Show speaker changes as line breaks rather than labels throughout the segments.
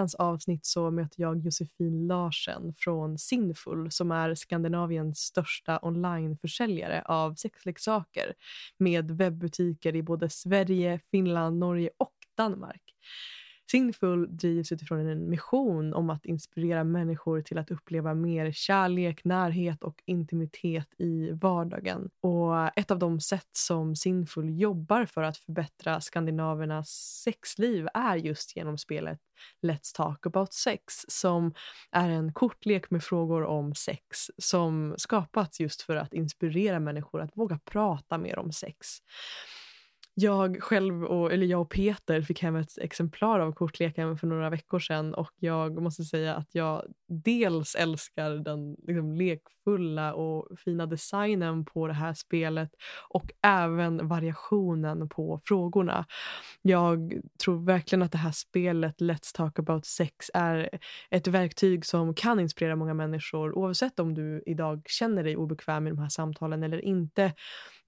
Veckans avsnitt så möter jag Josefin Larsen från Sinful som är Skandinaviens största onlineförsäljare av sexleksaker med webbutiker i både Sverige, Finland, Norge och Danmark. Sinful drivs utifrån en mission om att inspirera människor till att uppleva mer kärlek, närhet och intimitet i vardagen. Och ett av de sätt som Sinful jobbar för att förbättra skandinavernas sexliv är just genom spelet Let's talk about sex som är en kortlek med frågor om sex som skapats just för att inspirera människor att våga prata mer om sex jag själv, och, eller jag och Peter fick hem ett exemplar av kortleken för några veckor sedan och jag måste säga att jag dels älskar den liksom, lekfulla och fina designen på det här spelet och även variationen på frågorna. Jag tror verkligen att det här spelet Let's talk about sex är ett verktyg som kan inspirera många människor oavsett om du idag känner dig obekväm i de här samtalen eller inte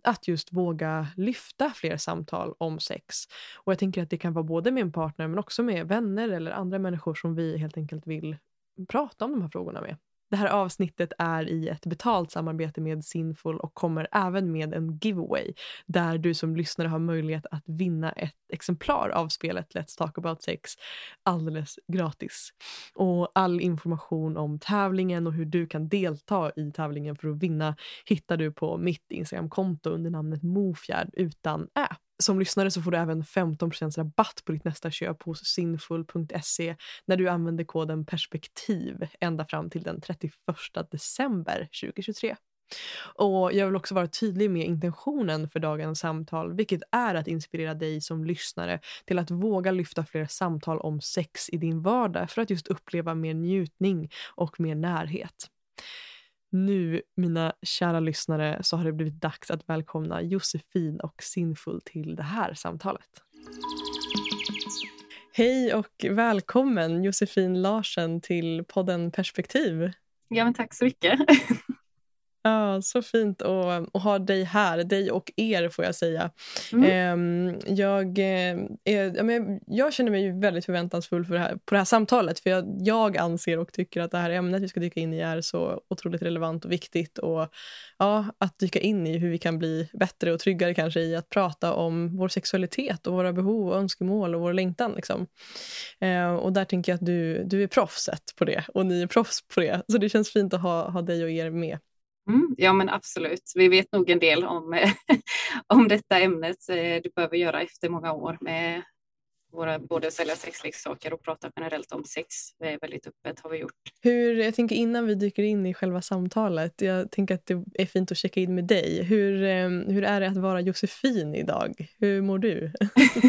att just våga lyfta fler samtal om sex. Och jag tänker att det kan vara både med en partner men också med vänner eller andra människor som vi helt enkelt vill prata om de här frågorna med. Det här avsnittet är i ett betalt samarbete med Sinful och kommer även med en giveaway där du som lyssnare har möjlighet att vinna ett exemplar av spelet Let's Talk About Sex alldeles gratis. Och all information om tävlingen och hur du kan delta i tävlingen för att vinna hittar du på mitt Instagramkonto under namnet Mofjärd utan ä. Som lyssnare så får du även 15% rabatt på ditt nästa köp hos sinful.se när du använder koden perspektiv ända fram till den 31 december 2023. Och Jag vill också vara tydlig med intentionen för dagens samtal vilket är att inspirera dig som lyssnare till att våga lyfta fler samtal om sex i din vardag för att just uppleva mer njutning och mer närhet. Nu, mina kära lyssnare, så har det blivit dags att välkomna Josefin och Sinful till det här samtalet. Hej och välkommen Josefin Larsen till podden Perspektiv.
Ja, men tack så mycket.
Ja, så fint att, att ha dig här, dig och er får jag säga. Mm. Ehm, jag, eh, jag känner mig väldigt förväntansfull för det här, på det här samtalet för jag, jag anser och tycker att det här ämnet vi ska dyka in i är så otroligt relevant och viktigt. Och ja, Att dyka in i hur vi kan bli bättre och tryggare kanske i att prata om vår sexualitet och våra behov och önskemål och vår längtan. Liksom. Ehm, och där tänker jag att du, du är proffset på det och ni är proffs på det. Så det känns fint att ha, ha dig och er med.
Mm, ja men absolut, vi vet nog en del om, om detta ämnet eh, du behöver göra efter många år med våra, både sälja sexleksaker och prata generellt om sex. Det är väldigt öppet har vi gjort.
Hur, jag tänker innan vi dyker in i själva samtalet, jag tänker att det är fint att checka in med dig. Hur, ehm, hur är det att vara Josefin idag? Hur mår du?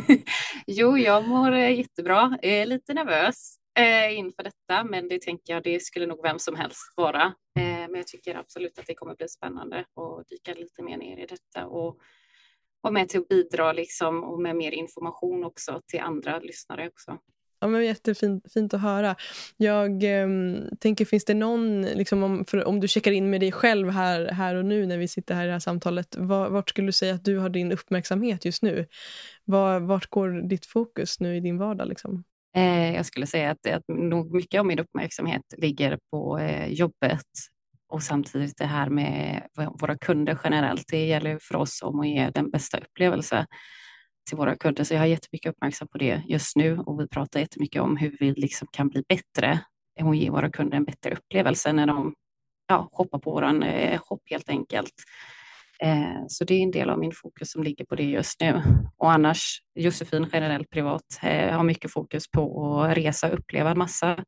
jo, jag mår eh, jättebra. Jag är lite nervös eh, inför detta, men det tänker jag, det skulle nog vem som helst vara. Eh, men jag tycker absolut att det kommer bli spännande att dyka lite mer ner i detta och vara med till att bidra liksom och med mer information också till andra lyssnare också.
Ja, men jättefint fint att höra. Jag eh, tänker, finns det någon, liksom om, för, om du checkar in med dig själv här, här och nu när vi sitter här i det här samtalet, var, vart skulle du säga att du har din uppmärksamhet just nu? Var, vart går ditt fokus nu i din vardag? Liksom?
Eh, jag skulle säga att, att nog mycket av min uppmärksamhet ligger på eh, jobbet och samtidigt det här med våra kunder generellt. Det gäller för oss om att ge den bästa upplevelsen till våra kunder. Så jag har jättemycket uppmärksam på det just nu och vi pratar jättemycket om hur vi liksom kan bli bättre och ge våra kunder en bättre upplevelse när de ja, shoppar på vår eh, shop helt enkelt. Eh, så det är en del av min fokus som ligger på det just nu. Och annars, Josefin generellt privat eh, har mycket fokus på att resa och uppleva en massa.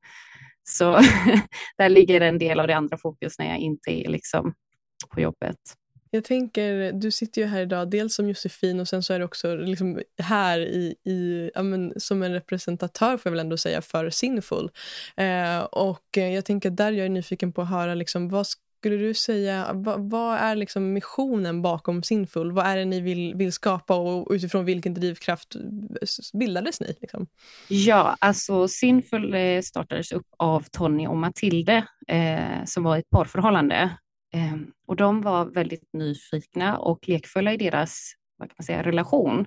Så där ligger en del av det andra fokus när jag inte är liksom på jobbet.
Jag tänker, du sitter ju här idag dels som Josefin och sen så är du också liksom här i, i, ja, men, som en representatör får jag väl ändå säga för Sinful. Eh, och jag tänker där jag är nyfiken på att höra liksom, vad skulle du säga, vad, vad, är liksom missionen bakom Sinful? Vad är det ni vill, vill skapa och utifrån vilken drivkraft bildades ni? Liksom?
Ja, alltså Sinful eh, startades upp av Tony och Matilde eh, som var i ett parförhållande. Eh, och de var väldigt nyfikna och lekfulla i deras vad kan man säga, relation.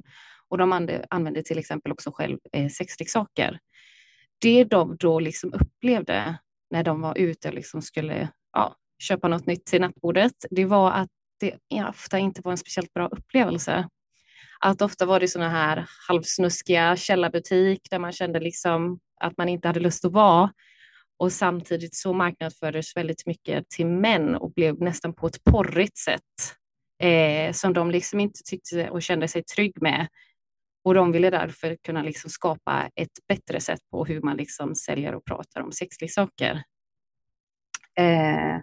Och de använde, använde till exempel också själv eh, sexleksaker. Det de då liksom upplevde när de var ute och liksom skulle ja, köpa något nytt till nattbordet, det var att det ofta inte var en speciellt bra upplevelse. Att ofta var det sådana här halvsnuskiga källarbutik där man kände liksom att man inte hade lust att vara. Och samtidigt så marknadsfördes väldigt mycket till män och blev nästan på ett porrigt sätt eh, som de liksom inte tyckte och kände sig trygg med. Och de ville därför kunna liksom skapa ett bättre sätt på hur man liksom säljer och pratar om sexleksaker. Eh,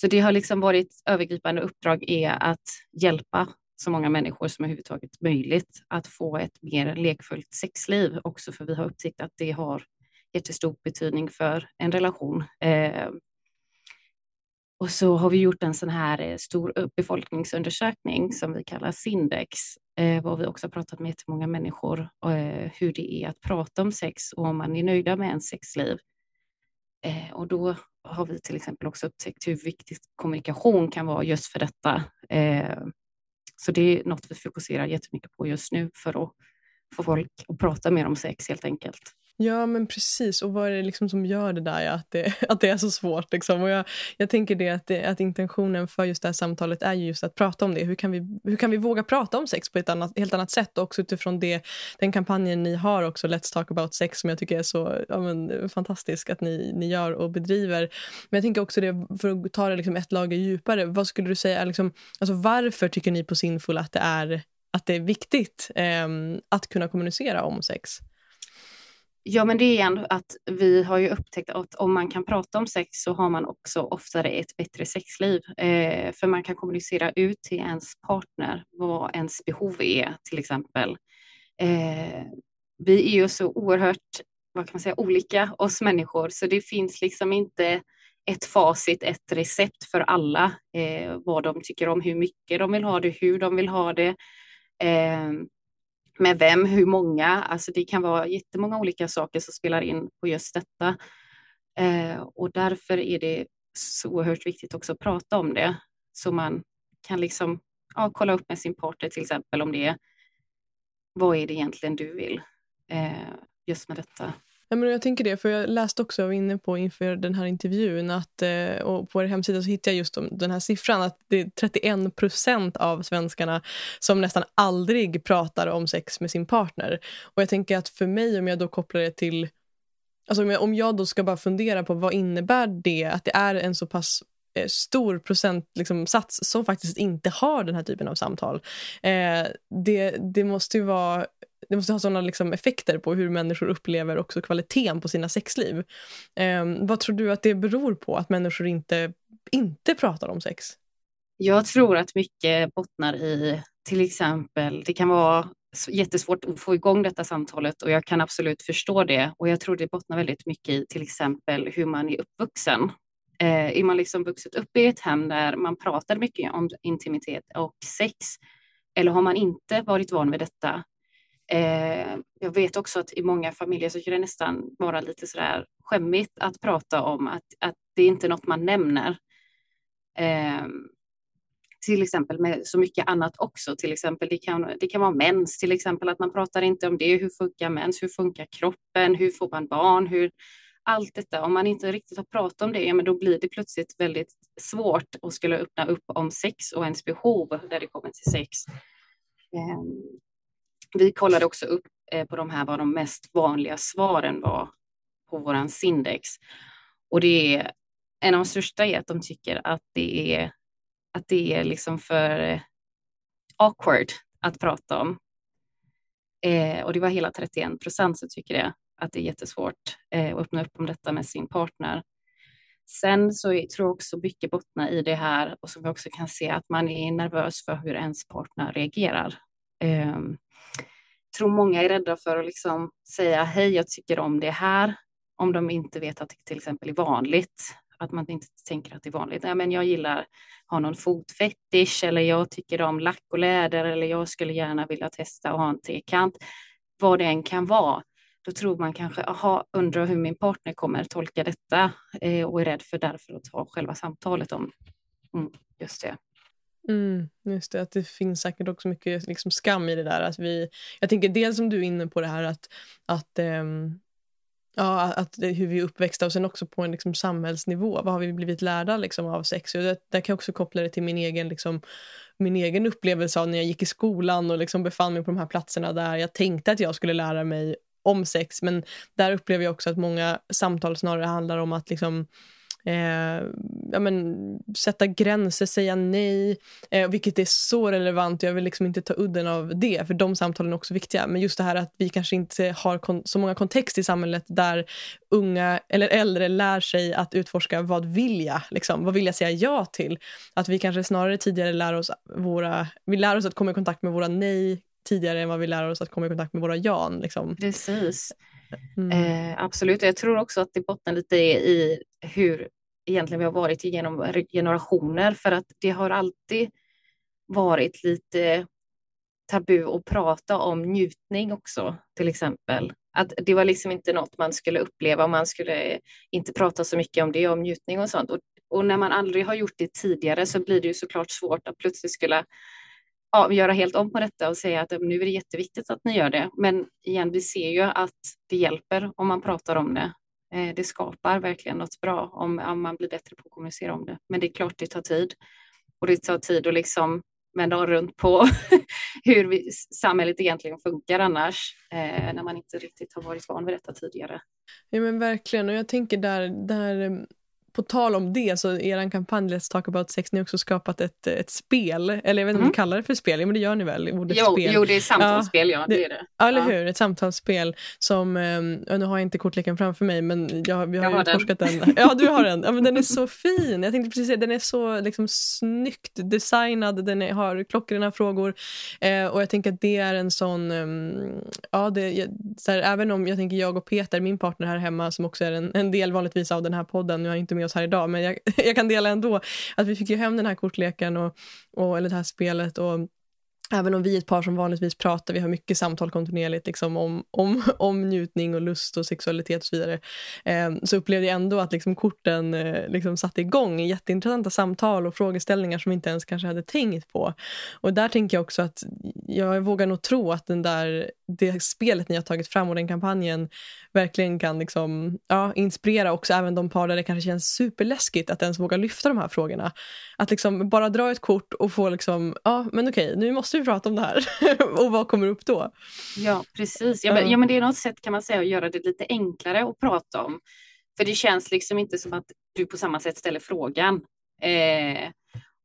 så det har liksom varit övergripande uppdrag är att hjälpa så många människor som överhuvudtaget möjligt att få ett mer lekfullt sexliv också för vi har upptäckt att det har jättestor betydning för en relation. Eh, och så har vi gjort en sån här eh, stor befolkningsundersökning som vi kallar Sindex, eh, var vi också pratat med jättemånga människor eh, hur det är att prata om sex och om man är nöjda med ens sexliv. Eh, och då har vi till exempel också upptäckt hur viktigt kommunikation kan vara just för detta. Eh, så det är något vi fokuserar jättemycket på just nu för att få folk att prata mer om sex helt enkelt.
Ja, men precis. Och vad är det liksom som gör det där, ja, att, det, att det är så svårt? Liksom? Och jag, jag tänker det att, det att intentionen för just det här samtalet är just att prata om det. Hur kan vi, hur kan vi våga prata om sex på ett annat, helt annat sätt? Och också utifrån det, den kampanjen ni har också, Let's talk about sex, som jag tycker är så ja, men, fantastisk att ni, ni gör och bedriver. Men jag tänker också det, för att ta det liksom ett lager djupare, vad skulle du säga är liksom, alltså varför tycker ni på Sinful att det är, att det är viktigt eh, att kunna kommunicera om sex?
Ja, men det är ändå att vi har ju upptäckt att om man kan prata om sex så har man också oftare ett bättre sexliv. Eh, för man kan kommunicera ut till ens partner vad ens behov är, till exempel. Eh, vi är ju så oerhört, vad kan man säga, olika oss människor, så det finns liksom inte ett facit, ett recept för alla, eh, vad de tycker om, hur mycket de vill ha det, hur de vill ha det. Eh, med vem, hur många. Alltså det kan vara jättemånga olika saker som spelar in på just detta. Eh, och därför är det så oerhört viktigt också att prata om det så man kan liksom ja, kolla upp med sin partner till exempel om det är vad är det egentligen du vill eh, just med detta.
Ja, men jag tänker det, för jag läste också, jag var inne på inför den här intervjun att, eh, och på er hemsida så hittade jag just den här siffran att det är 31 procent av svenskarna som nästan aldrig pratar om sex med sin partner. Och jag tänker att för mig, om jag då kopplar det till Alltså om jag, om jag då ska bara fundera på vad innebär det att det är en så pass eh, stor procentsats liksom, som faktiskt inte har den här typen av samtal. Eh, det, det måste ju vara det måste ha sådana liksom effekter på hur människor upplever också kvaliteten på sina sexliv. Eh, vad tror du att det beror på att människor inte, inte pratar om sex?
Jag tror att mycket bottnar i till exempel, det kan vara jättesvårt att få igång detta samtalet och jag kan absolut förstå det. Och jag tror det bottnar väldigt mycket i till exempel hur man är uppvuxen. Eh, är man liksom vuxit upp i ett hem där man pratar mycket om intimitet och sex eller har man inte varit van vid detta Eh, jag vet också att i många familjer så kan det nästan vara lite sådär skämmigt att prata om att, att det är inte något man nämner. Eh, till exempel med så mycket annat också. Till exempel det kan, det kan vara mens, till exempel att man pratar inte om det. Hur funkar mens? Hur funkar kroppen? Hur får man barn? Hur, allt detta, om man inte riktigt har pratat om det, ja, men då blir det plötsligt väldigt svårt att skulle öppna upp om sex och ens behov där det kommer till sex. Ehm, vi kollade också upp eh, på de här vad de mest vanliga svaren var på våran Sindex. Och det är en av de största är att de tycker att det är, att det är liksom för eh, awkward att prata om. Eh, och det var hela 31 procent som tycker det, att det är jättesvårt eh, att öppna upp om detta med sin partner. Sen så tror jag också mycket bottnar i det här och som vi också kan se att man är nervös för hur ens partner reagerar eh, tror många är rädda för att liksom säga hej, jag tycker om det här, om de inte vet att det till exempel är vanligt. Att man inte tänker att det är vanligt. Nej, men jag gillar ha någon fotfetisch eller jag tycker om lack och läder eller jag skulle gärna vilja testa att ha en trekant. Vad det än kan vara. Då tror man kanske, aha, undrar hur min partner kommer tolka detta eh, och är rädd för därför att ta själva samtalet om mm, just det.
Mm, just det, att det finns säkert också mycket liksom, skam i det där. Att vi, jag tänker dels som du är inne på det här att, att um, Ja, att hur vi är uppväxta och sen också på en liksom, samhällsnivå. Vad har vi blivit lärda liksom, av sex? Och det, där kan jag också koppla det till min egen, liksom, min egen upplevelse av när jag gick i skolan och liksom befann mig på de här platserna där jag tänkte att jag skulle lära mig om sex. Men där upplever jag också att många samtal snarare handlar om att liksom, eh, ja, men, sätta gränser, säga nej, eh, vilket är så relevant. Jag vill liksom inte ta udden av det, för de samtalen är också viktiga. Men just det här att vi kanske inte har så många kontext i samhället där unga eller äldre lär sig att utforska vad vill jag, liksom, vad vill jag säga ja till? Att vi kanske snarare tidigare lär oss, våra, vi lär oss att komma i kontakt med våra nej tidigare än vad vi lär oss att komma i kontakt med våra jan. Liksom.
Precis. Mm. Eh, absolut, jag tror också att det bottnar lite i hur egentligen vi har varit genom generationer för att det har alltid varit lite tabu att prata om njutning också till exempel. Att det var liksom inte något man skulle uppleva och man skulle inte prata så mycket om det, om njutning och sånt. Och, och när man aldrig har gjort det tidigare så blir det ju såklart svårt att plötsligt skulle ja, göra helt om på detta och säga att nu är det jätteviktigt att ni gör det. Men igen, vi ser ju att det hjälper om man pratar om det. Eh, det skapar verkligen något bra om, om man blir bättre på att kommunicera om det. Men det är klart det tar tid. Och det tar tid att liksom vända runt på hur vi, samhället egentligen funkar annars, eh, när man inte riktigt har varit van vid detta tidigare.
Ja men verkligen, och jag tänker där, där på tal om det, så er kampanj Let's Talk About Sex, ni har också skapat ett, ett spel. Eller jag vet inte mm. om ni mm. kallar det för spel, men det gör ni väl?
Ordet jo, spel. jo, det är samtalsspel, ja. ja det, är det.
Ja, eller hur? Ett samtalsspel som, ehm, nu har jag inte kortleken framför mig, men jag, vi har, jag har forskat den. den. Ja, du har den. Ja, men den är så fin. Jag tänkte precis säga, den är så liksom, snyggt designad, den är, har klockrena frågor. Eh, och jag tänker att det är en sån, um, ja, det, så här, även om jag tänker jag och Peter, min partner här hemma, som också är en, en del vanligtvis av den här podden, nu har inte med oss här idag, men jag, jag kan dela ändå att vi fick ju hem den här kortleken och, och, eller det här spelet och Även om vi är ett par som vanligtvis pratar, vi har mycket samtal kontinuerligt liksom, om, om, om njutning och lust och sexualitet och så vidare, eh, så upplevde jag ändå att liksom, korten eh, liksom, satte igång jätteintressanta samtal och frågeställningar som vi inte ens kanske hade tänkt på. Och där tänker jag också att jag vågar nog tro att den där, det spelet ni har tagit fram och den kampanjen verkligen kan liksom, ja, inspirera också även de par där det kanske känns superläskigt att ens våga lyfta de här frågorna. Att liksom bara dra ett kort och få liksom, ja men okej, nu måste vi prata om det här. och vad kommer upp då?
Ja, precis. Ja men, ja, men det är något sätt kan man säga att göra det lite enklare att prata om. För det känns liksom inte som att du på samma sätt ställer frågan. Eh,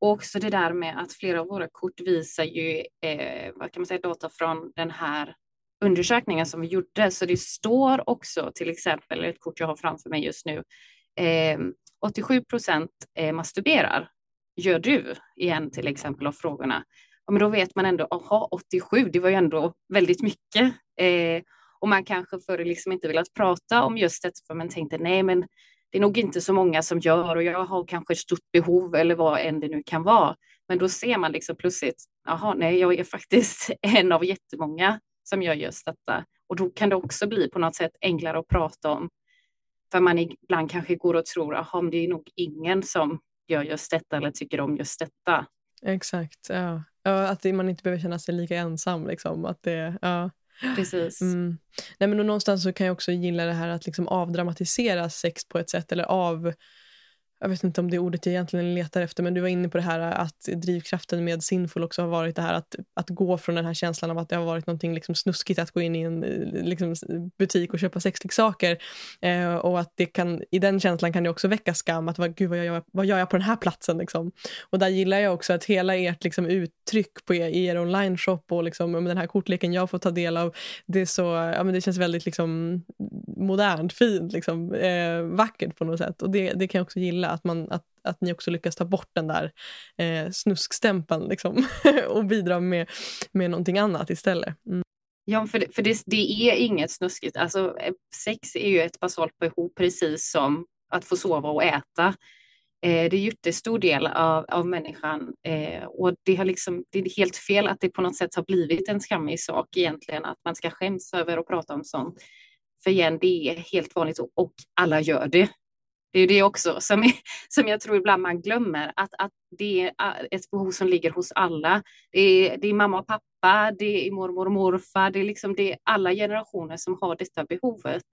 och också det där med att flera av våra kort visar ju, eh, vad kan man säga, data från den här undersökningen som vi gjorde. Så det står också till exempel, ett kort jag har framför mig just nu, eh, 87 procent eh, masturberar. Gör du? Igen till exempel av frågorna. Ja, men då vet man ändå, aha, 87, det var ju ändå väldigt mycket. Eh, och man kanske förr liksom inte velat prata om just det, för man tänkte nej, men det är nog inte så många som gör och jag har kanske ett stort behov eller vad än det nu kan vara. Men då ser man liksom plötsligt, jaha, nej, jag är faktiskt en av jättemånga som gör just detta. Och då kan det också bli på något sätt enklare att prata om. För man ibland kanske går och tror, jaha, men det är nog ingen som gör just detta eller tycker om just detta.
Exakt, ja ja att man inte behöver känna sig lika ensam. Liksom. Att det, ja.
Precis.
Mm. Nej, men någonstans så kan jag också gilla det här att liksom avdramatisera sex på ett sätt eller av jag vet inte om det är ordet jag egentligen letar efter, men du var inne på det här att drivkraften med Sinful också har varit det här att, att gå från den här känslan av att det har varit någonting liksom snuskigt att gå in i en eh, liksom, butik och köpa sexleksaker. Eh, och att det kan, i den känslan kan det också väcka skam, att vad, gud, vad, gör, jag, vad gör jag på den här platsen? Liksom. Och där gillar jag också att hela ert liksom, uttryck på er, i er online-shop och liksom, med den här kortleken jag får ta del av, det, är så, ja, men det känns väldigt liksom, modernt, fint, liksom, eh, vackert på något sätt. Och det, det kan jag också gilla, att, man, att, att ni också lyckas ta bort den där eh, snuskstämpeln liksom, och bidra med, med någonting annat istället. Mm.
Ja, för, det, för det, det, är inget snuskigt. Alltså, eh, sex är ju ett basalt behov, precis som att få sova och äta. Eh, det är en jättestor del av, av människan eh, och det, har liksom, det är helt fel att det på något sätt har blivit en skammig sak egentligen, att man ska skäms över att prata om sånt. För igen, det är helt vanligt och alla gör det. Det är det också som, är, som jag tror ibland man glömmer, att, att det är ett behov som ligger hos alla. Det är, det är mamma och pappa, det är mormor och morfar, det är, liksom, det är alla generationer som har detta behovet.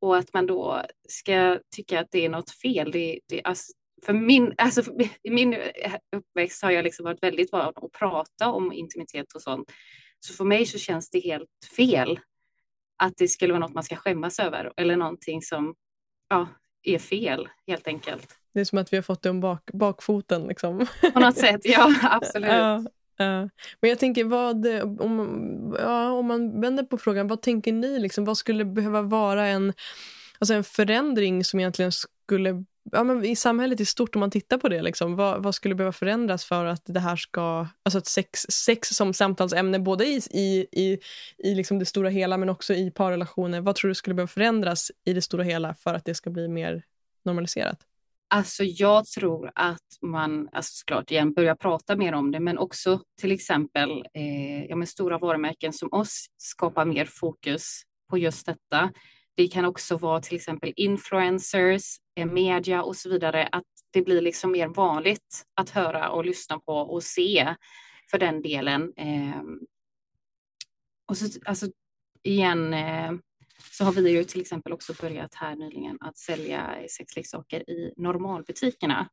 Och att man då ska tycka att det är något fel, det, det, alltså, för min, alltså för, i min uppväxt har jag liksom varit väldigt van att prata om intimitet och sånt. Så för mig så känns det helt fel att det skulle vara något man ska skämmas över eller någonting som ja, är fel helt enkelt.
Det är som att vi har fått det om bak, bakfoten. Liksom.
På något sätt, ja absolut.
Ja, ja. Men jag tänker, vad, om, ja, om man vänder på frågan, vad tänker ni? Liksom, vad skulle behöva vara en, alltså en förändring som egentligen skulle ja, men i samhället i stort, om man tittar på det, liksom, vad, vad, skulle behöva förändras för att det här ska... Alltså att sex, sex som samtalsämne, både i, i, i, i liksom det stora hela men också i parrelationer. Vad tror du skulle behöva förändras i det stora hela för att det ska bli mer normaliserat?
Alltså jag tror att man, alltså såklart igen, börjar prata mer om det, men också till exempel eh, ja, men stora varumärken som oss skapar mer fokus på just detta. Det kan också vara till exempel influencers, eh, media och så vidare, att det blir liksom mer vanligt att höra och lyssna på och se för den delen. Ehm, och så, alltså, igen, eh, så har vi ju till exempel också börjat här nyligen att sälja sexleksaker i normalbutikerna.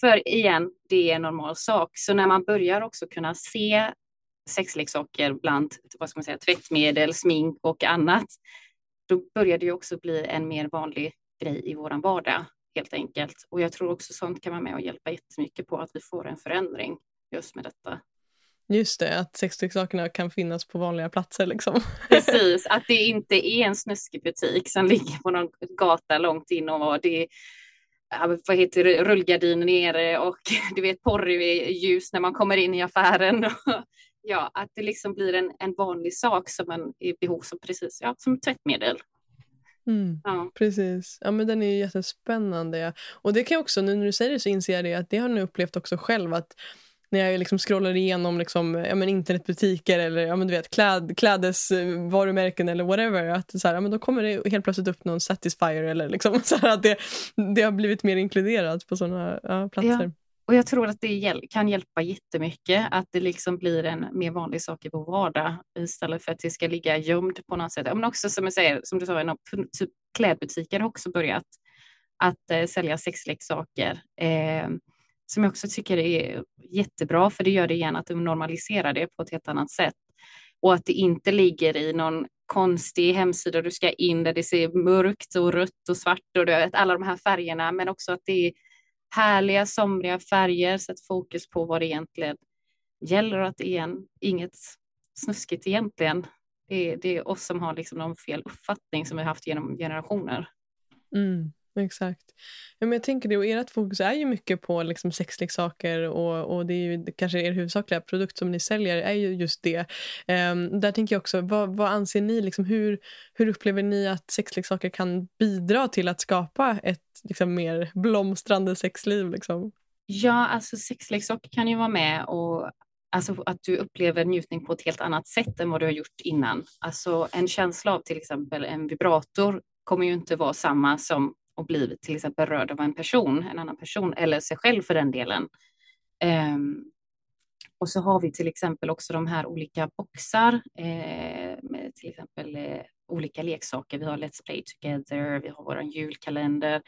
För igen, det är en normal sak. Så när man börjar också kunna se sexleksaker bland vad ska man säga, tvättmedel, smink och annat, då börjar det också bli en mer vanlig grej i våran vardag helt enkelt. Och jag tror också sånt kan vara med och hjälpa jättemycket på att vi får en förändring just med detta.
Just det, att sexleksakerna kan finnas på vanliga platser. Liksom.
Precis, att det inte är en snuskig butik som ligger på någon gata långt in och det är vad heter det, rullgardiner nere och du vet porrljus när man kommer in i affären. ja, att det liksom blir en, en vanlig sak som man är i behov som precis, ja, som tvättmedel.
Mm, ja. Precis. Ja, men den är jättespännande. Ja. Och det kan jag också, nu när du säger det så inser jag det att det har jag upplevt också själv att när jag liksom scrollar igenom liksom, ja, men internetbutiker eller ja, men du vet, kläd, klädesvarumärken eller whatever. Att så här, ja, men då kommer det helt plötsligt upp någon Satisfyer eller liksom, så här, att det, det har blivit mer inkluderat på sådana ja, platser. Ja.
Och jag tror att det kan hjälpa jättemycket att det liksom blir en mer vanlig sak i vår vardag istället för att det ska ligga gömd på något sätt. Men också som jag säger, som du sa, typ klädbutiker har också börjat att eh, sälja sexleksaker. Eh, som jag också tycker är jättebra, för det gör det igen att de normaliserar det på ett helt annat sätt. Och att det inte ligger i någon konstig hemsida du ska in där det ser mörkt och rött och svart och du vet, alla de här färgerna, men också att det är härliga somriga färger, sätt fokus på vad det egentligen gäller och att det är inget snuskigt egentligen. Det är, det är oss som har liksom någon fel uppfattning som vi haft genom generationer.
Mm. Exakt. Ja, men jag tänker det, och ert fokus är ju mycket på liksom sexleksaker och, och det är ju kanske er huvudsakliga produkt som ni säljer är ju just det. Um, där tänker jag också, vad, vad anser ni, liksom, hur, hur upplever ni att sexleksaker kan bidra till att skapa ett liksom, mer blomstrande sexliv? Liksom?
Ja, alltså sexleksaker kan ju vara med och Alltså att du upplever njutning på ett helt annat sätt än vad du har gjort innan. Alltså en känsla av till exempel en vibrator kommer ju inte vara samma som och blivit till exempel rörd av en person, en annan person eller sig själv för den delen. Um, och så har vi till exempel också de här olika boxar eh, med till exempel eh, olika leksaker. Vi har Let's Play Together, vi har vår julkalender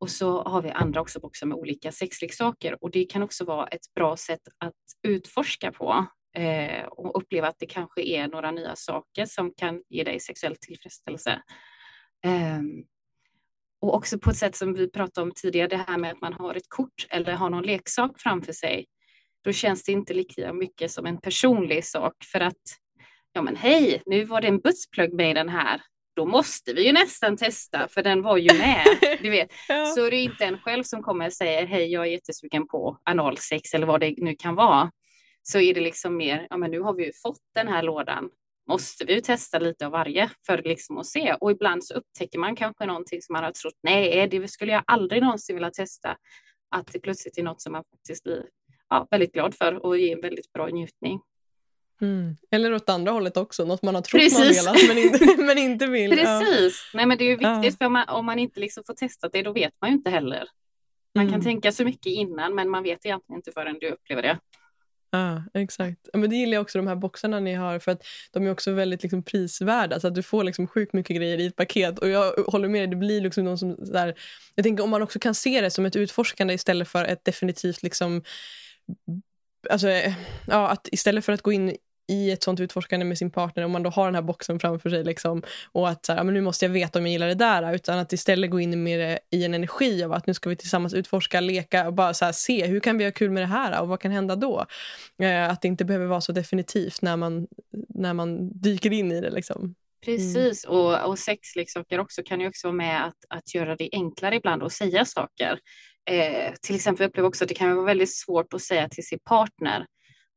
och så har vi andra också boxar med olika sexleksaker och det kan också vara ett bra sätt att utforska på eh, och uppleva att det kanske är några nya saker som kan ge dig sexuell tillfredsställelse. Ehm, och också på ett sätt som vi pratade om tidigare, det här med att man har ett kort eller har någon leksak framför sig. Då känns det inte lika mycket som en personlig sak för att ja men hej, nu var det en buttplug med i den här. då måste vi ju nästan testa för den var ju med. Du vet. ja. Så det är inte en själv som kommer och säger hej jag är jättesugen på analsex eller vad det nu kan vara. Så är det liksom mer, ja men nu har vi ju fått den här lådan. Måste vi ju testa lite av varje för liksom att se. Och ibland så upptäcker man kanske någonting som man har trott, nej det skulle jag aldrig någonsin vilja testa. Att det plötsligt är något som man faktiskt blir ja, väldigt glad för och ger en väldigt bra njutning.
Mm. Eller åt andra hållet också, något man har trott Precis. man velat men inte, men inte vill.
Precis, ja. Nej, men det är ju viktigt ja. för man, om man inte liksom får testat det då vet man ju inte heller. Man mm. kan tänka så mycket innan men man vet egentligen inte förrän du upplever det.
Ja, ah, exakt. Men det gillar jag också de här boxarna ni har för att de är också väldigt liksom prisvärda så att du får liksom sjukt mycket grejer i ett paket och jag håller med dig, det blir liksom någon som där, jag tänker om man också kan se det som ett utforskande istället för ett definitivt liksom Alltså, ja, att istället för att gå in i ett sånt utforskande med sin partner om man då har den här boxen framför sig liksom, och att så här, men nu måste jag veta om jag gillar det där utan att istället gå in med i en energi av att nu ska vi tillsammans utforska, leka och bara så här, se hur kan vi ha kul med det här och vad kan hända då? Eh, att det inte behöver vara så definitivt när man, när man dyker in i det. Liksom.
Precis, mm. och, och sexleksaker också kan ju också vara med att, att göra det enklare ibland att säga saker. Eh, till exempel upplever jag också att det kan vara väldigt svårt att säga till sin partner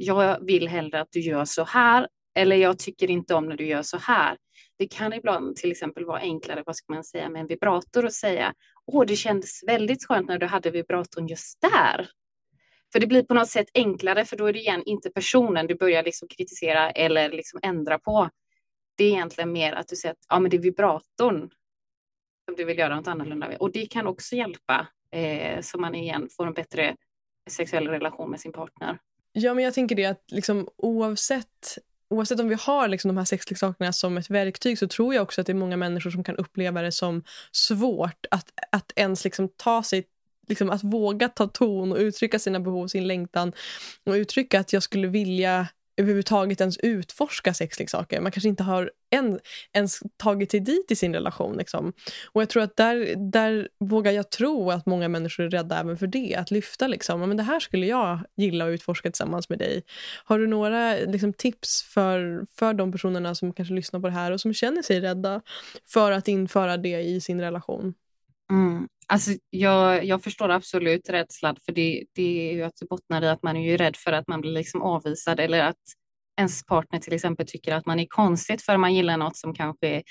jag vill hellre att du gör så här eller jag tycker inte om när du gör så här. Det kan ibland till exempel vara enklare, vad ska man säga, med en vibrator och säga åh, det kändes väldigt skönt när du hade vibratorn just där. För det blir på något sätt enklare, för då är det igen inte personen du börjar liksom kritisera eller liksom ändra på. Det är egentligen mer att du säger att ja, men det är vibratorn som du vill göra något annorlunda med. Och det kan också hjälpa eh, så man igen får en bättre sexuell relation med sin partner.
Ja, men jag tänker det att liksom, oavsett, oavsett om vi har liksom, de här sexleksakerna som ett verktyg så tror jag också att det är många människor som kan uppleva det som svårt att, att ens liksom, ta sig Liksom att våga ta ton och uttrycka sina behov, sin längtan och uttrycka att jag skulle vilja överhuvudtaget ens utforska sexleksaker. Man kanske inte har en, ens tagit sig dit i sin relation. Liksom. Och jag tror att där, där vågar jag tro att många människor är rädda även för det. Att lyfta liksom, men det här skulle jag gilla att utforska tillsammans med dig. Har du några liksom, tips för, för de personerna som kanske lyssnar på det här och som känner sig rädda för att införa det i sin relation?
Mm. Alltså, jag, jag förstår absolut rädslan, för det, det är ju att det bottnar i att man är ju rädd för att man blir liksom avvisad eller att ens partner till exempel tycker att man är konstigt för man gillar något som kanske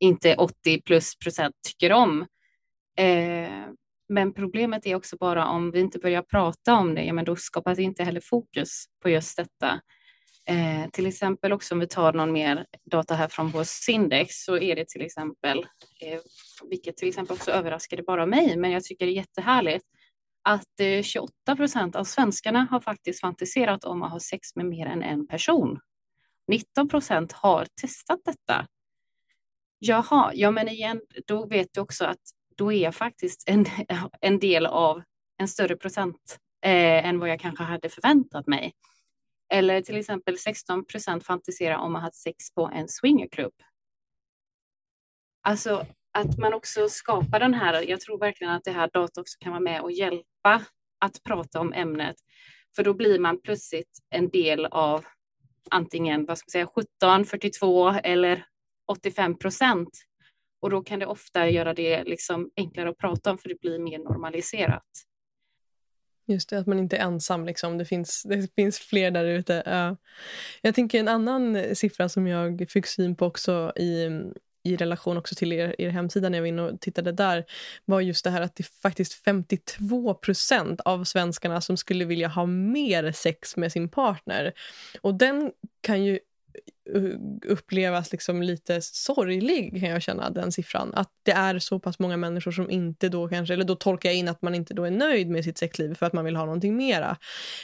inte 80 plus procent tycker om. Eh, men problemet är också bara om vi inte börjar prata om det, ja, men då skapas inte heller fokus på just detta. Eh, till exempel också om vi tar någon mer data här från vår Sindex så är det till exempel, eh, vilket till exempel också överraskade bara mig, men jag tycker det är jättehärligt, att eh, 28 procent av svenskarna har faktiskt fantiserat om att ha sex med mer än en person. 19 procent har testat detta. Jaha, ja men igen, då vet du också att då är jag faktiskt en, en del av en större procent eh, än vad jag kanske hade förväntat mig. Eller till exempel 16 procent fantiserar om att ha sex på en swingerklubb. Alltså att man också skapar den här, jag tror verkligen att det här data också kan vara med och hjälpa att prata om ämnet. För då blir man plötsligt en del av antingen vad ska man säga, 17, 42 eller 85 procent. Och då kan det ofta göra det liksom enklare att prata om för det blir mer normaliserat.
Just det, att man inte är ensam. Liksom. Det, finns, det finns fler där ute. Uh, Jag tänker en annan siffra som jag fick syn på också i, i relation också till er, er hemsida när jag var inne och tittade där var just det här att det är faktiskt 52 procent av svenskarna som skulle vilja ha mer sex med sin partner. Och den kan ju Eh, upplevas liksom lite sorglig kan jag känna, den siffran. Att det är så pass många människor som inte då kanske, eller då tolkar jag in att man inte då är nöjd med sitt sexliv för att man vill ha någonting mera.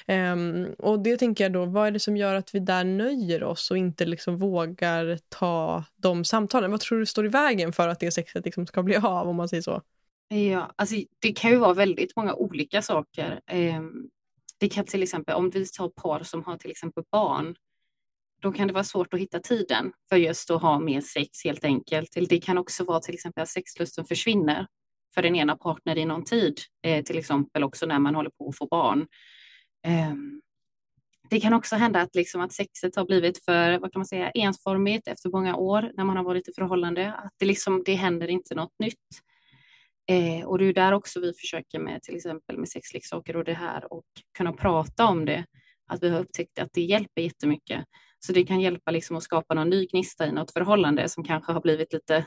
Um, och det tänker jag då, vad är det som gör att vi där nöjer oss och inte liksom vågar ta de samtalen? Vad tror du står i vägen för att det sexet liksom ska bli av om man säger så?
Ja, alltså det kan ju vara väldigt många olika saker. Um, det kan till exempel, om vi tar par som har till exempel barn, då kan det vara svårt att hitta tiden för just att ha mer sex helt enkelt. Det kan också vara till exempel att sexlusten försvinner för den ena partnern i någon tid, eh, till exempel också när man håller på att få barn. Eh, det kan också hända att, liksom att sexet har blivit för vad kan man säga, ensformigt efter många år när man har varit i förhållande. Att det, liksom, det händer inte något nytt. Eh, och det är där också vi försöker med till exempel med sexleksaker och det här och kunna prata om det. Att vi har upptäckt att det hjälper jättemycket. Så det kan hjälpa liksom att skapa någon ny gnista i något förhållande som kanske har blivit lite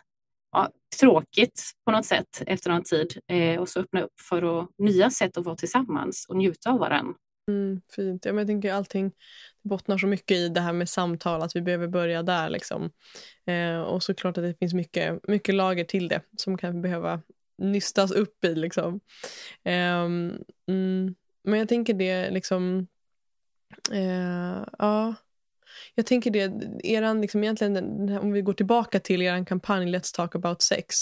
ja, tråkigt på något sätt efter någon tid eh, och så öppna upp för att, nya sätt att vara tillsammans och njuta av varandra.
Mm, fint. Ja, men jag tänker allting bottnar så mycket i det här med samtal, att vi behöver börja där. Liksom. Eh, och såklart att det finns mycket, mycket lager till det som kan behöva nystas upp i. Liksom. Eh, mm, men jag tänker det liksom... Eh, ja jag tänker det, eran, liksom egentligen, om vi går tillbaka till er kampanj Let's talk about sex.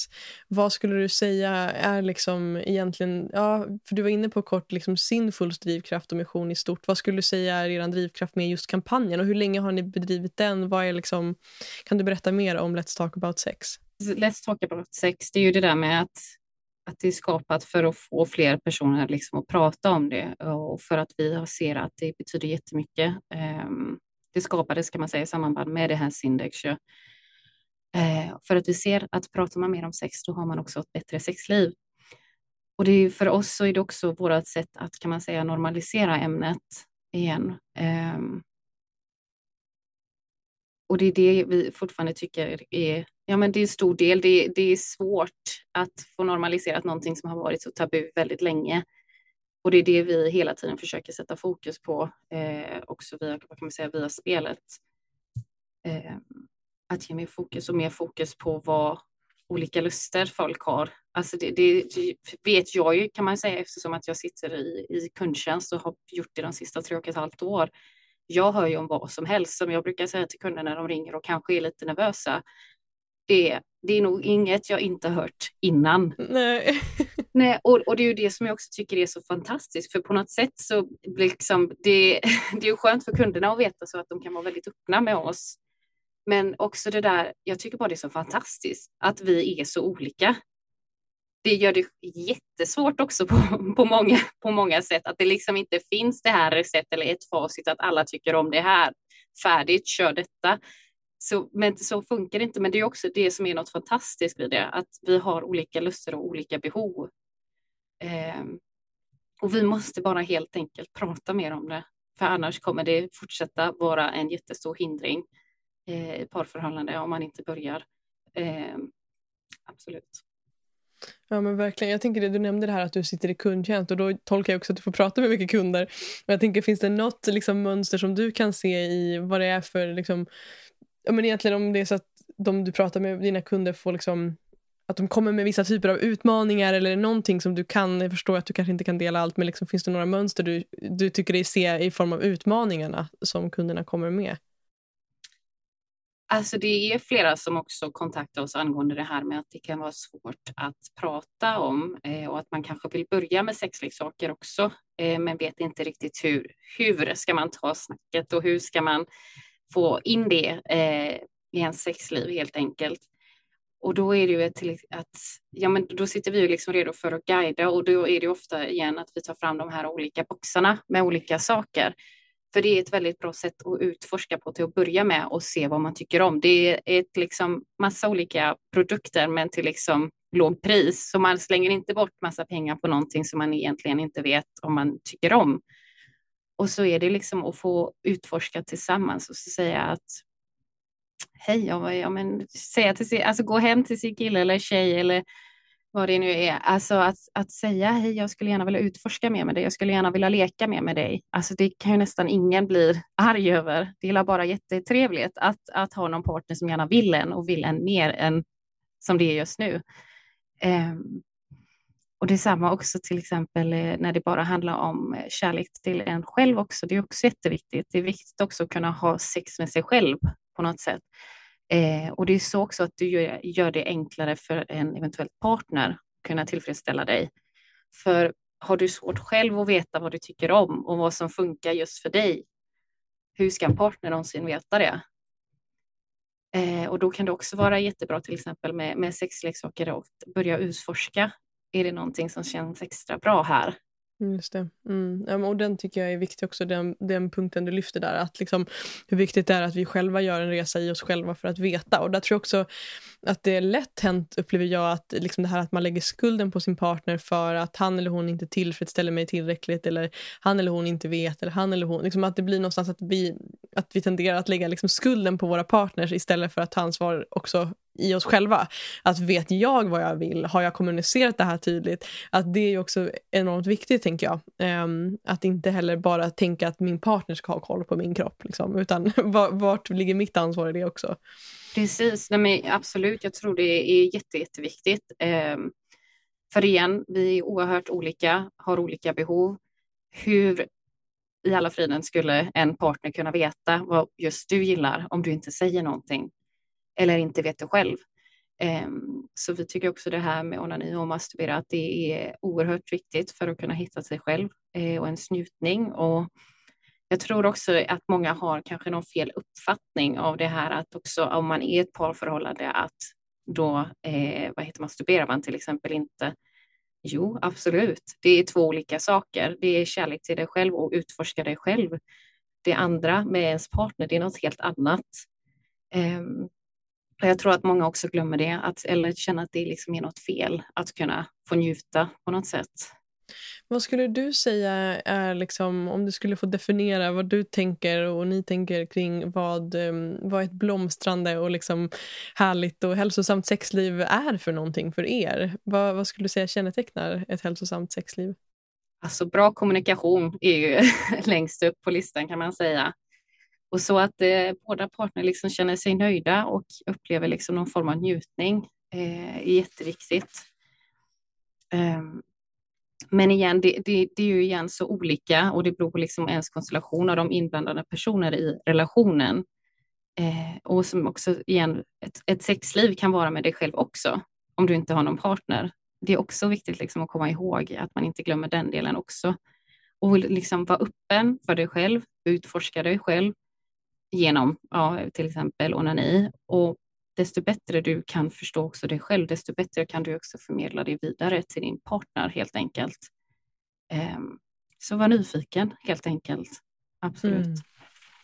Vad skulle du säga är liksom egentligen, ja, för du var inne på kort liksom Sinfuls drivkraft och mission i stort. Vad skulle du säga är er drivkraft med just kampanjen och hur länge har ni bedrivit den? Vad är liksom, kan du berätta mer om Let's talk about sex?
Let's talk about sex, det är ju det där med att att det är skapat för att få fler personer liksom att prata om det och för att vi ser att det betyder jättemycket. Um, det skapades kan man säga i samband med det här Sindex. Eh, för att vi ser att pratar man mer om sex, då har man också ett bättre sexliv. Och det är, för oss så är det också vårt sätt att kan man säga normalisera ämnet igen. Eh, och det är det vi fortfarande tycker är, ja men det är en stor del, det, det är svårt att få normaliserat någonting som har varit så tabu väldigt länge. Och det är det vi hela tiden försöker sätta fokus på, eh, också via, vad kan man säga, via spelet. Eh, att ge mer fokus och mer fokus på vad olika luster folk har. Alltså det, det, det, vet jag ju kan man säga eftersom att jag sitter i, i kundtjänst och har gjort det de sista tre och ett halvt år. Jag hör ju om vad som helst som jag brukar säga till kunderna när de ringer och kanske är lite nervösa. Det, det är nog inget jag inte hört innan.
Nej.
Nej, och, och det är ju det som jag också tycker är så fantastiskt, för på något sätt så liksom det, det är ju skönt för kunderna att veta så att de kan vara väldigt öppna med oss. Men också det där, jag tycker bara det är så fantastiskt att vi är så olika. Det gör det jättesvårt också på, på, många, på många sätt, att det liksom inte finns det här recept eller ett facit att alla tycker om det här. Färdigt, kör detta. Så, men så funkar det inte. Men det är också det som är något fantastiskt vid det, att vi har olika luster och olika behov. Eh, och vi måste bara helt enkelt prata mer om det, för annars kommer det fortsätta vara en jättestor hindring eh, i parförhållande om man inte börjar. Eh, absolut.
Ja men verkligen. Jag tänker det, du nämnde det här att du sitter i kundtjänst och då tolkar jag också att du får prata med mycket kunder. Och jag tänker finns det något liksom, mönster som du kan se i vad det är för liksom, ja, men egentligen om det är så att de du pratar med, dina kunder, får liksom att de kommer med vissa typer av utmaningar eller någonting som du kan, jag förstår att du kanske inte kan dela allt, men liksom, finns det några mönster du, du tycker dig se i form av utmaningarna som kunderna kommer med?
Alltså det är flera som också kontaktar oss angående det här med att det kan vara svårt att prata om eh, och att man kanske vill börja med sexleksaker också, eh, men vet inte riktigt hur. Hur ska man ta snacket och hur ska man få in det eh, i ens sexliv helt enkelt? Och då är det ju till att, ja men då sitter vi ju liksom redo för att guida och då är det ofta igen att vi tar fram de här olika boxarna med olika saker. För det är ett väldigt bra sätt att utforska på till att börja med och se vad man tycker om. Det är ett liksom massa olika produkter men till liksom låg pris. Så man slänger inte bort massa pengar på någonting som man egentligen inte vet om man tycker om. Och så är det liksom att få utforska tillsammans och så säga att hej, ja, ja, men säga till sin, alltså gå hem till sin kille eller tjej eller vad det nu är. Alltså att, att säga hej, jag skulle gärna vilja utforska mer med dig. Jag skulle gärna vilja leka mer med dig. Alltså det kan ju nästan ingen bli arg över. Det är bara jättetrevligt att, att ha någon partner som gärna vill en och vill en mer än som det är just nu. Um, och det är samma också till exempel eh, när det bara handlar om eh, kärlek till en själv också. Det är också jätteviktigt. Det är viktigt också att kunna ha sex med sig själv på något sätt. Eh, och det är så också att du gör, gör det enklare för en eventuell partner att kunna tillfredsställa dig. För har du svårt själv att veta vad du tycker om och vad som funkar just för dig, hur ska en partner någonsin veta det? Eh, och då kan det också vara jättebra till exempel med, med sexleksaker och börja utforska. Är det någonting som känns extra bra här?
Mm, just det. Mm. och den tycker jag är viktig också, den, den punkten du lyfter där. Att liksom, hur viktigt det är att vi själva gör en resa i oss själva för att veta. Och där tror jag också att det är lätt hänt, upplever jag, att liksom det här att man lägger skulden på sin partner för att han eller hon inte tillfredsställer mig tillräckligt eller han eller hon inte vet eller han eller hon. Liksom att det blir någonstans att vi, att vi tenderar att lägga liksom skulden på våra partners istället för att ta ansvar också i oss själva. Att vet jag vad jag vill? Har jag kommunicerat det här tydligt? Att det är också enormt viktigt tänker jag. Um, att inte heller bara tänka att min partner ska ha koll på min kropp. Liksom, utan vart ligger mitt ansvar i det också?
Precis, Nej, men absolut. Jag tror det är jätte, jätteviktigt. Um, för igen, vi är oerhört olika, har olika behov. Hur i alla friden skulle en partner kunna veta vad just du gillar om du inte säger någonting? Eller inte vet det själv. Ehm, så vi tycker också det här med onani och masturbera att det är oerhört viktigt för att kunna hitta sig själv eh, och en njutning. Och jag tror också att många har kanske någon fel uppfattning av det här att också om man är ett parförhållande att då eh, vad heter, masturberar man till exempel inte. Jo, absolut. Det är två olika saker. Det är kärlek till dig själv och utforska dig själv. Det andra med ens partner, det är något helt annat. Ehm, Um, jag tror att många också glömmer det, att, eller känner att det liksom är något fel att kunna få njuta på något sätt.
Vad skulle du säga är, liksom, om du skulle få definiera vad du tänker och ni tänker kring vad, ehm, vad ett blomstrande och liksom härligt och hälsosamt sexliv är för någonting för er? Vad, vad skulle du säga kännetecknar ett hälsosamt sexliv?
Alltså bra kommunikation är ju längst upp på listan kan man säga. Och så att eh, båda parter liksom känner sig nöjda och upplever liksom någon form av njutning eh, är jätteviktigt. Um, men igen, det, det, det, är ju igen så olika och det beror på liksom ens konstellation av de inblandade personer i relationen. Eh, och som också igen, ett, ett, sexliv kan vara med dig själv också, om du inte har någon partner. Det är också viktigt liksom att komma ihåg att man inte glömmer den delen också. Och liksom vara öppen för dig själv, utforska dig själv genom ja, till exempel onani. Och desto bättre du kan förstå också dig själv, desto bättre kan du också förmedla det vidare till din partner helt enkelt. Um, så var nyfiken helt enkelt. Absolut. Mm.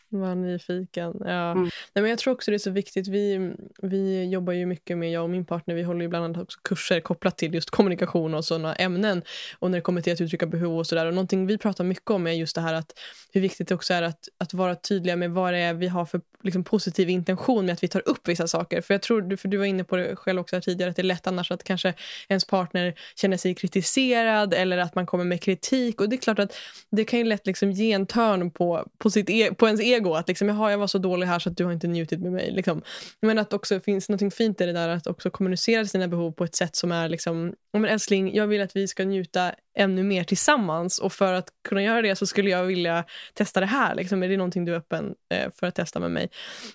Var nyfiken. Ja. Mm. Nej, men jag tror också det är så viktigt. Vi, vi jobbar ju mycket med, jag och min partner, vi håller ju bland annat också kurser kopplat till just kommunikation och sådana ämnen. Och när det kommer till att uttrycka behov och sådär. Och någonting vi pratar mycket om är just det här att hur viktigt det också är att, att vara tydliga med vad det är vi har för liksom, positiv intention med att vi tar upp vissa saker. För jag tror, för du var inne på det själv också tidigare, att det är lätt annars att kanske ens partner känner sig kritiserad eller att man kommer med kritik. Och det är klart att det kan ju lätt liksom ge en törn på, på, sitt e på ens ego. Att liksom, jaha, jag var så dålig här så att du har inte njutit med mig. Liksom. Men att också finns något fint i det där att också kommunicera sina behov på ett sätt som är liksom, men älskling, jag vill att vi ska njuta ännu mer tillsammans och för att kunna göra det så skulle jag vilja testa det här. Liksom. Är det någonting du är öppen eh, för att testa med mig?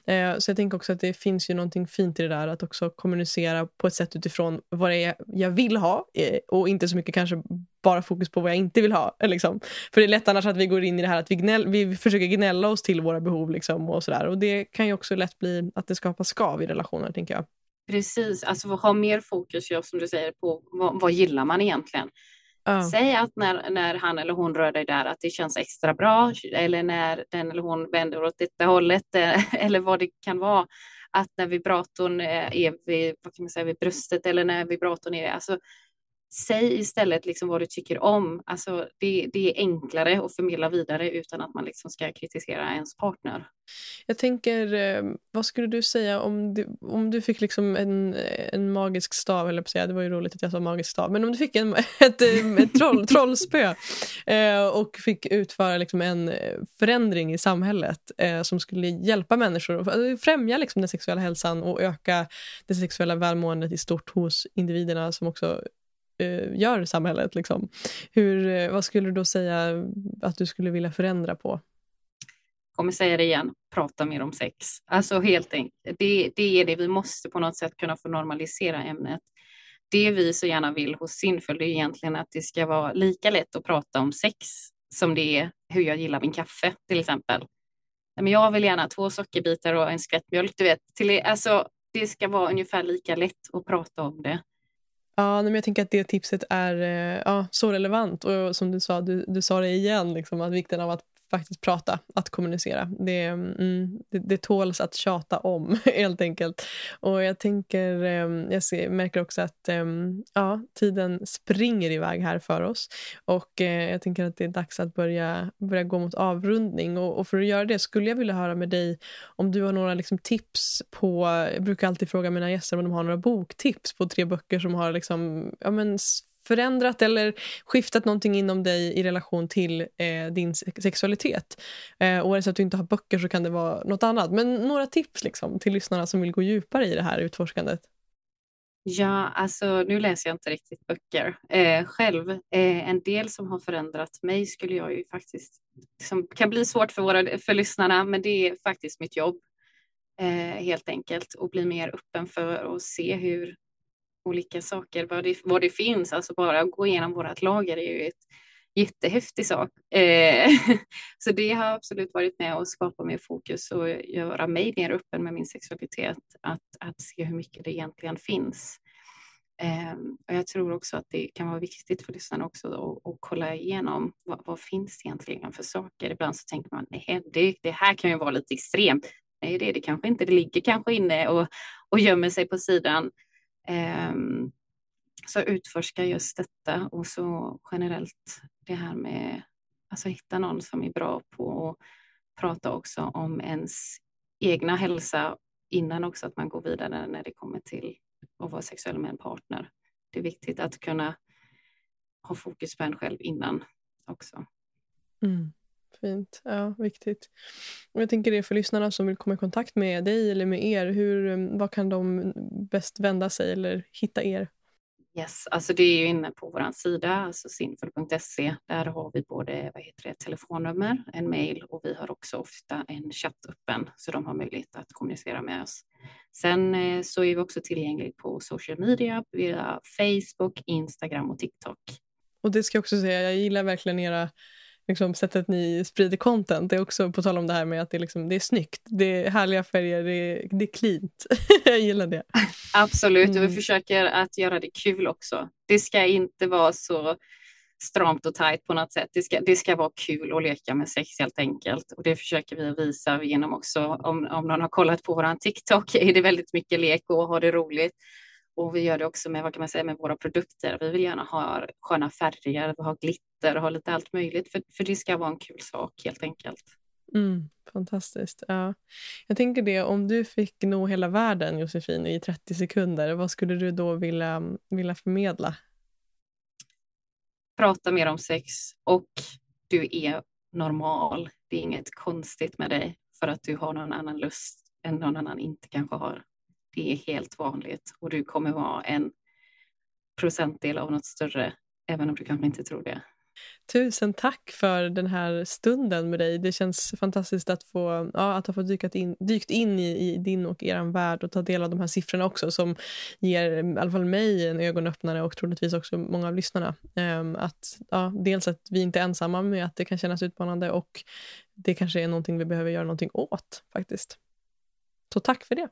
Eh, så jag tänker också att det finns ju någonting fint i det där att också kommunicera på ett sätt utifrån vad det är jag vill ha eh, och inte så mycket kanske bara fokus på vad jag inte vill ha. Liksom. För det är lätt annars att vi går in i det här att vi, gnäll, vi försöker gnälla oss till våra behov liksom, och sådär. Och det kan ju också lätt bli att det skapar skav i relationer, tänker jag.
Precis, alltså ha mer fokus, ja, som du säger, på vad, vad gillar man egentligen? Oh. Säg att när, när han eller hon rör dig där att det känns extra bra eller när den eller hon vänder åt detta hållet eh, eller vad det kan vara. Att när vibratorn eh, är vid, vad kan man säga, vid bröstet eller när vibratorn är, alltså säg istället liksom vad du tycker om. Alltså det, det, är enklare att förmedla vidare utan att man liksom ska kritisera ens partner.
Jag tänker, eh, vad skulle du säga om du, om du fick liksom en, en magisk stav, eller säga, det var ju roligt att jag sa magisk stav, men om du fick en, ett, eh, ett troll, trollspö eh, och fick utföra liksom en förändring i samhället som skulle hjälpa människor främja liksom den sexuella hälsan och öka det sexuella välmåendet i stort hos individerna som också eh, gör samhället. Liksom. Hur, eh, vad skulle du då säga att du skulle vilja förändra på?
Jag kommer säga det igen, prata mer om sex. Alltså helt enkelt, det, det är det vi måste på något sätt kunna få normalisera ämnet. Det vi så gärna vill hos Sinful är egentligen att det ska vara lika lätt att prata om sex som det är hur jag gillar min kaffe till exempel. Men jag vill gärna två sockerbitar och en skvätt mjölk, du vet. Till, alltså, det ska vara ungefär lika lätt att prata om det.
Ja, men jag tänker att det tipset är eh, ja, så relevant. Och som du sa, du, du sa det igen, liksom, att vikten av att faktiskt prata, att kommunicera. Det, mm, det, det tåls att tjata om, helt enkelt. Och jag tänker, ehm, jag ser, märker också att ehm, ja, tiden springer iväg här för oss. Och eh, jag tänker att det är dags att börja, börja gå mot avrundning. Och, och för att göra det skulle jag vilja höra med dig om du har några liksom, tips på, jag brukar alltid fråga mina gäster om de har några boktips på tre böcker som har liksom, ja, men, förändrat eller skiftat någonting inom dig i relation till eh, din sexualitet. Eh, och är att du inte har böcker så kan det vara något annat. Men några tips liksom, till lyssnarna som vill gå djupare i det här utforskandet.
Ja, alltså nu läser jag inte riktigt böcker eh, själv. Eh, en del som har förändrat mig skulle jag ju faktiskt, som kan bli svårt för, våra, för lyssnarna, men det är faktiskt mitt jobb. Eh, helt enkelt och bli mer öppen för att se hur olika saker, vad det, vad det finns. Alltså bara att gå igenom vårt lager är ju ett jättehäftig sak. Eh, så det har absolut varit med och skapa mer fokus och göra mig mer öppen med min sexualitet. Att, att se hur mycket det egentligen finns. Eh, och jag tror också att det kan vara viktigt för lyssnarna också att, kolla igenom vad, vad finns egentligen för saker. Ibland så tänker man nej, det, det här kan ju vara lite extremt. Nej, det är det kanske inte. Det ligger kanske inne och, och gömmer sig på sidan. Ehm, så utforska just detta och så generellt det här med alltså hitta någon som är bra på att prata också om ens egna hälsa innan också att man går vidare när det kommer till att vara sexuell med en partner. Det är viktigt att kunna ha fokus på en själv innan också.
Mm. Fint. Ja, viktigt. Och jag tänker det för lyssnarna som vill komma i kontakt med dig eller med er. Hur, mm, vad kan de bäst vända sig eller hitta er?
Yes, alltså det är ju inne på vår sida, alltså sinful.se. Där har vi både vad heter det, telefonnummer, en mail och vi har också ofta en chatt öppen så de har möjlighet att kommunicera med oss. Sen eh, så är vi också tillgängliga på social media via Facebook, Instagram och TikTok.
Och det ska jag också säga, jag gillar verkligen era liksom, sättet ni sprider content. Det är också på tal om det här med att det, liksom, det är snyggt. Det är härliga färger, det är, det är cleant. jag gillar det.
Absolut, mm. och vi mm. försöker att göra det kul också. Det ska inte vara så stramt och tajt på något sätt. Det ska, det ska vara kul att leka med sex helt enkelt. Och det försöker vi visa genom också, om, om någon har kollat på våran TikTok, är det väldigt mycket lek och ha det roligt. Och vi gör det också med, vad kan man säga, med våra produkter. Vi vill gärna ha sköna färger, ha glitter och ha lite allt möjligt. För, för det ska vara en kul sak helt enkelt.
Mm, fantastiskt. Ja. Jag tänker det, om du fick nå hela världen Josefin i 30 sekunder, vad skulle du då vilja, vilja förmedla?
Prata mer om sex och du är normal. Det är inget konstigt med dig för att du har någon annan lust än någon annan inte kanske har. Det är helt vanligt och du kommer vara en procentdel av något större, även om du kanske inte tror det.
Tusen tack för den här stunden med dig. Det känns fantastiskt att, få, ja, att ha fått dykat in, dykt in i, i, din och er värld och ta del av de här siffrorna också som ger i alla fall mig en ögonöppnare och troligtvis också många av lyssnarna. Um, att, ja, dels att vi inte är ensamma med att det kan kännas utmanande och det kanske är någonting vi behöver göra någonting åt faktiskt. Så tack för det.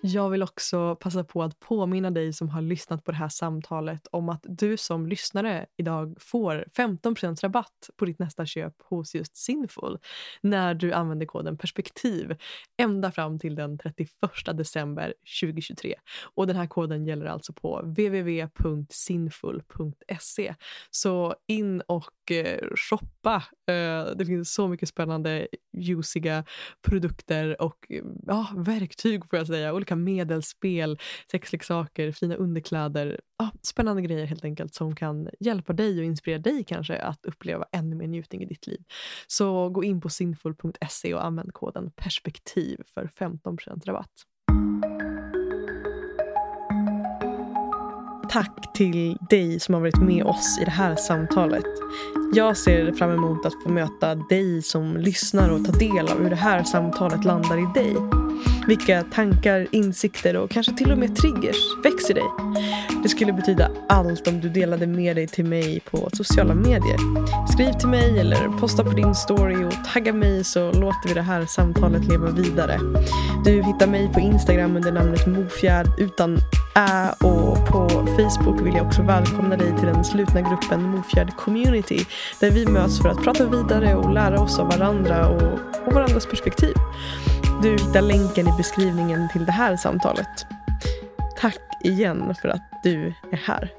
Jag vill också passa på att påminna dig som har lyssnat på det här samtalet om att du som lyssnare idag får 15% rabatt på ditt nästa köp hos just Sinful när du använder koden perspektiv ända fram till den 31 december 2023. Och Den här koden gäller alltså på www.sinful.se. Så in och eh, shoppa. Eh, det finns så mycket spännande, ljusiga produkter och ja, verktyg får jag säga olika medelspel, sexleksaker, fina underkläder. Ja, spännande grejer helt enkelt som kan hjälpa dig och inspirera dig kanske att uppleva ännu mer njutning i ditt liv. Så gå in på sinful.se och använd koden perspektiv för 15% rabatt. Tack till dig som har varit med oss i det här samtalet. Jag ser fram emot att få möta dig som lyssnar och ta del av hur det här samtalet landar i dig. Vilka tankar, insikter och kanske till och med triggers växer dig. Det skulle betyda allt om du delade med dig till mig på sociala medier. Skriv till mig eller posta på din story och tagga mig så låter vi det här samtalet leva vidare. Du hittar mig på Instagram under namnet Mofjärd utan Eh, och på Facebook vill jag också välkomna dig till den slutna gruppen Mofjärd Community där vi möts för att prata vidare och lära oss av varandra och, och varandras perspektiv. Du hittar länken i beskrivningen till det här samtalet. Tack igen för att du är här.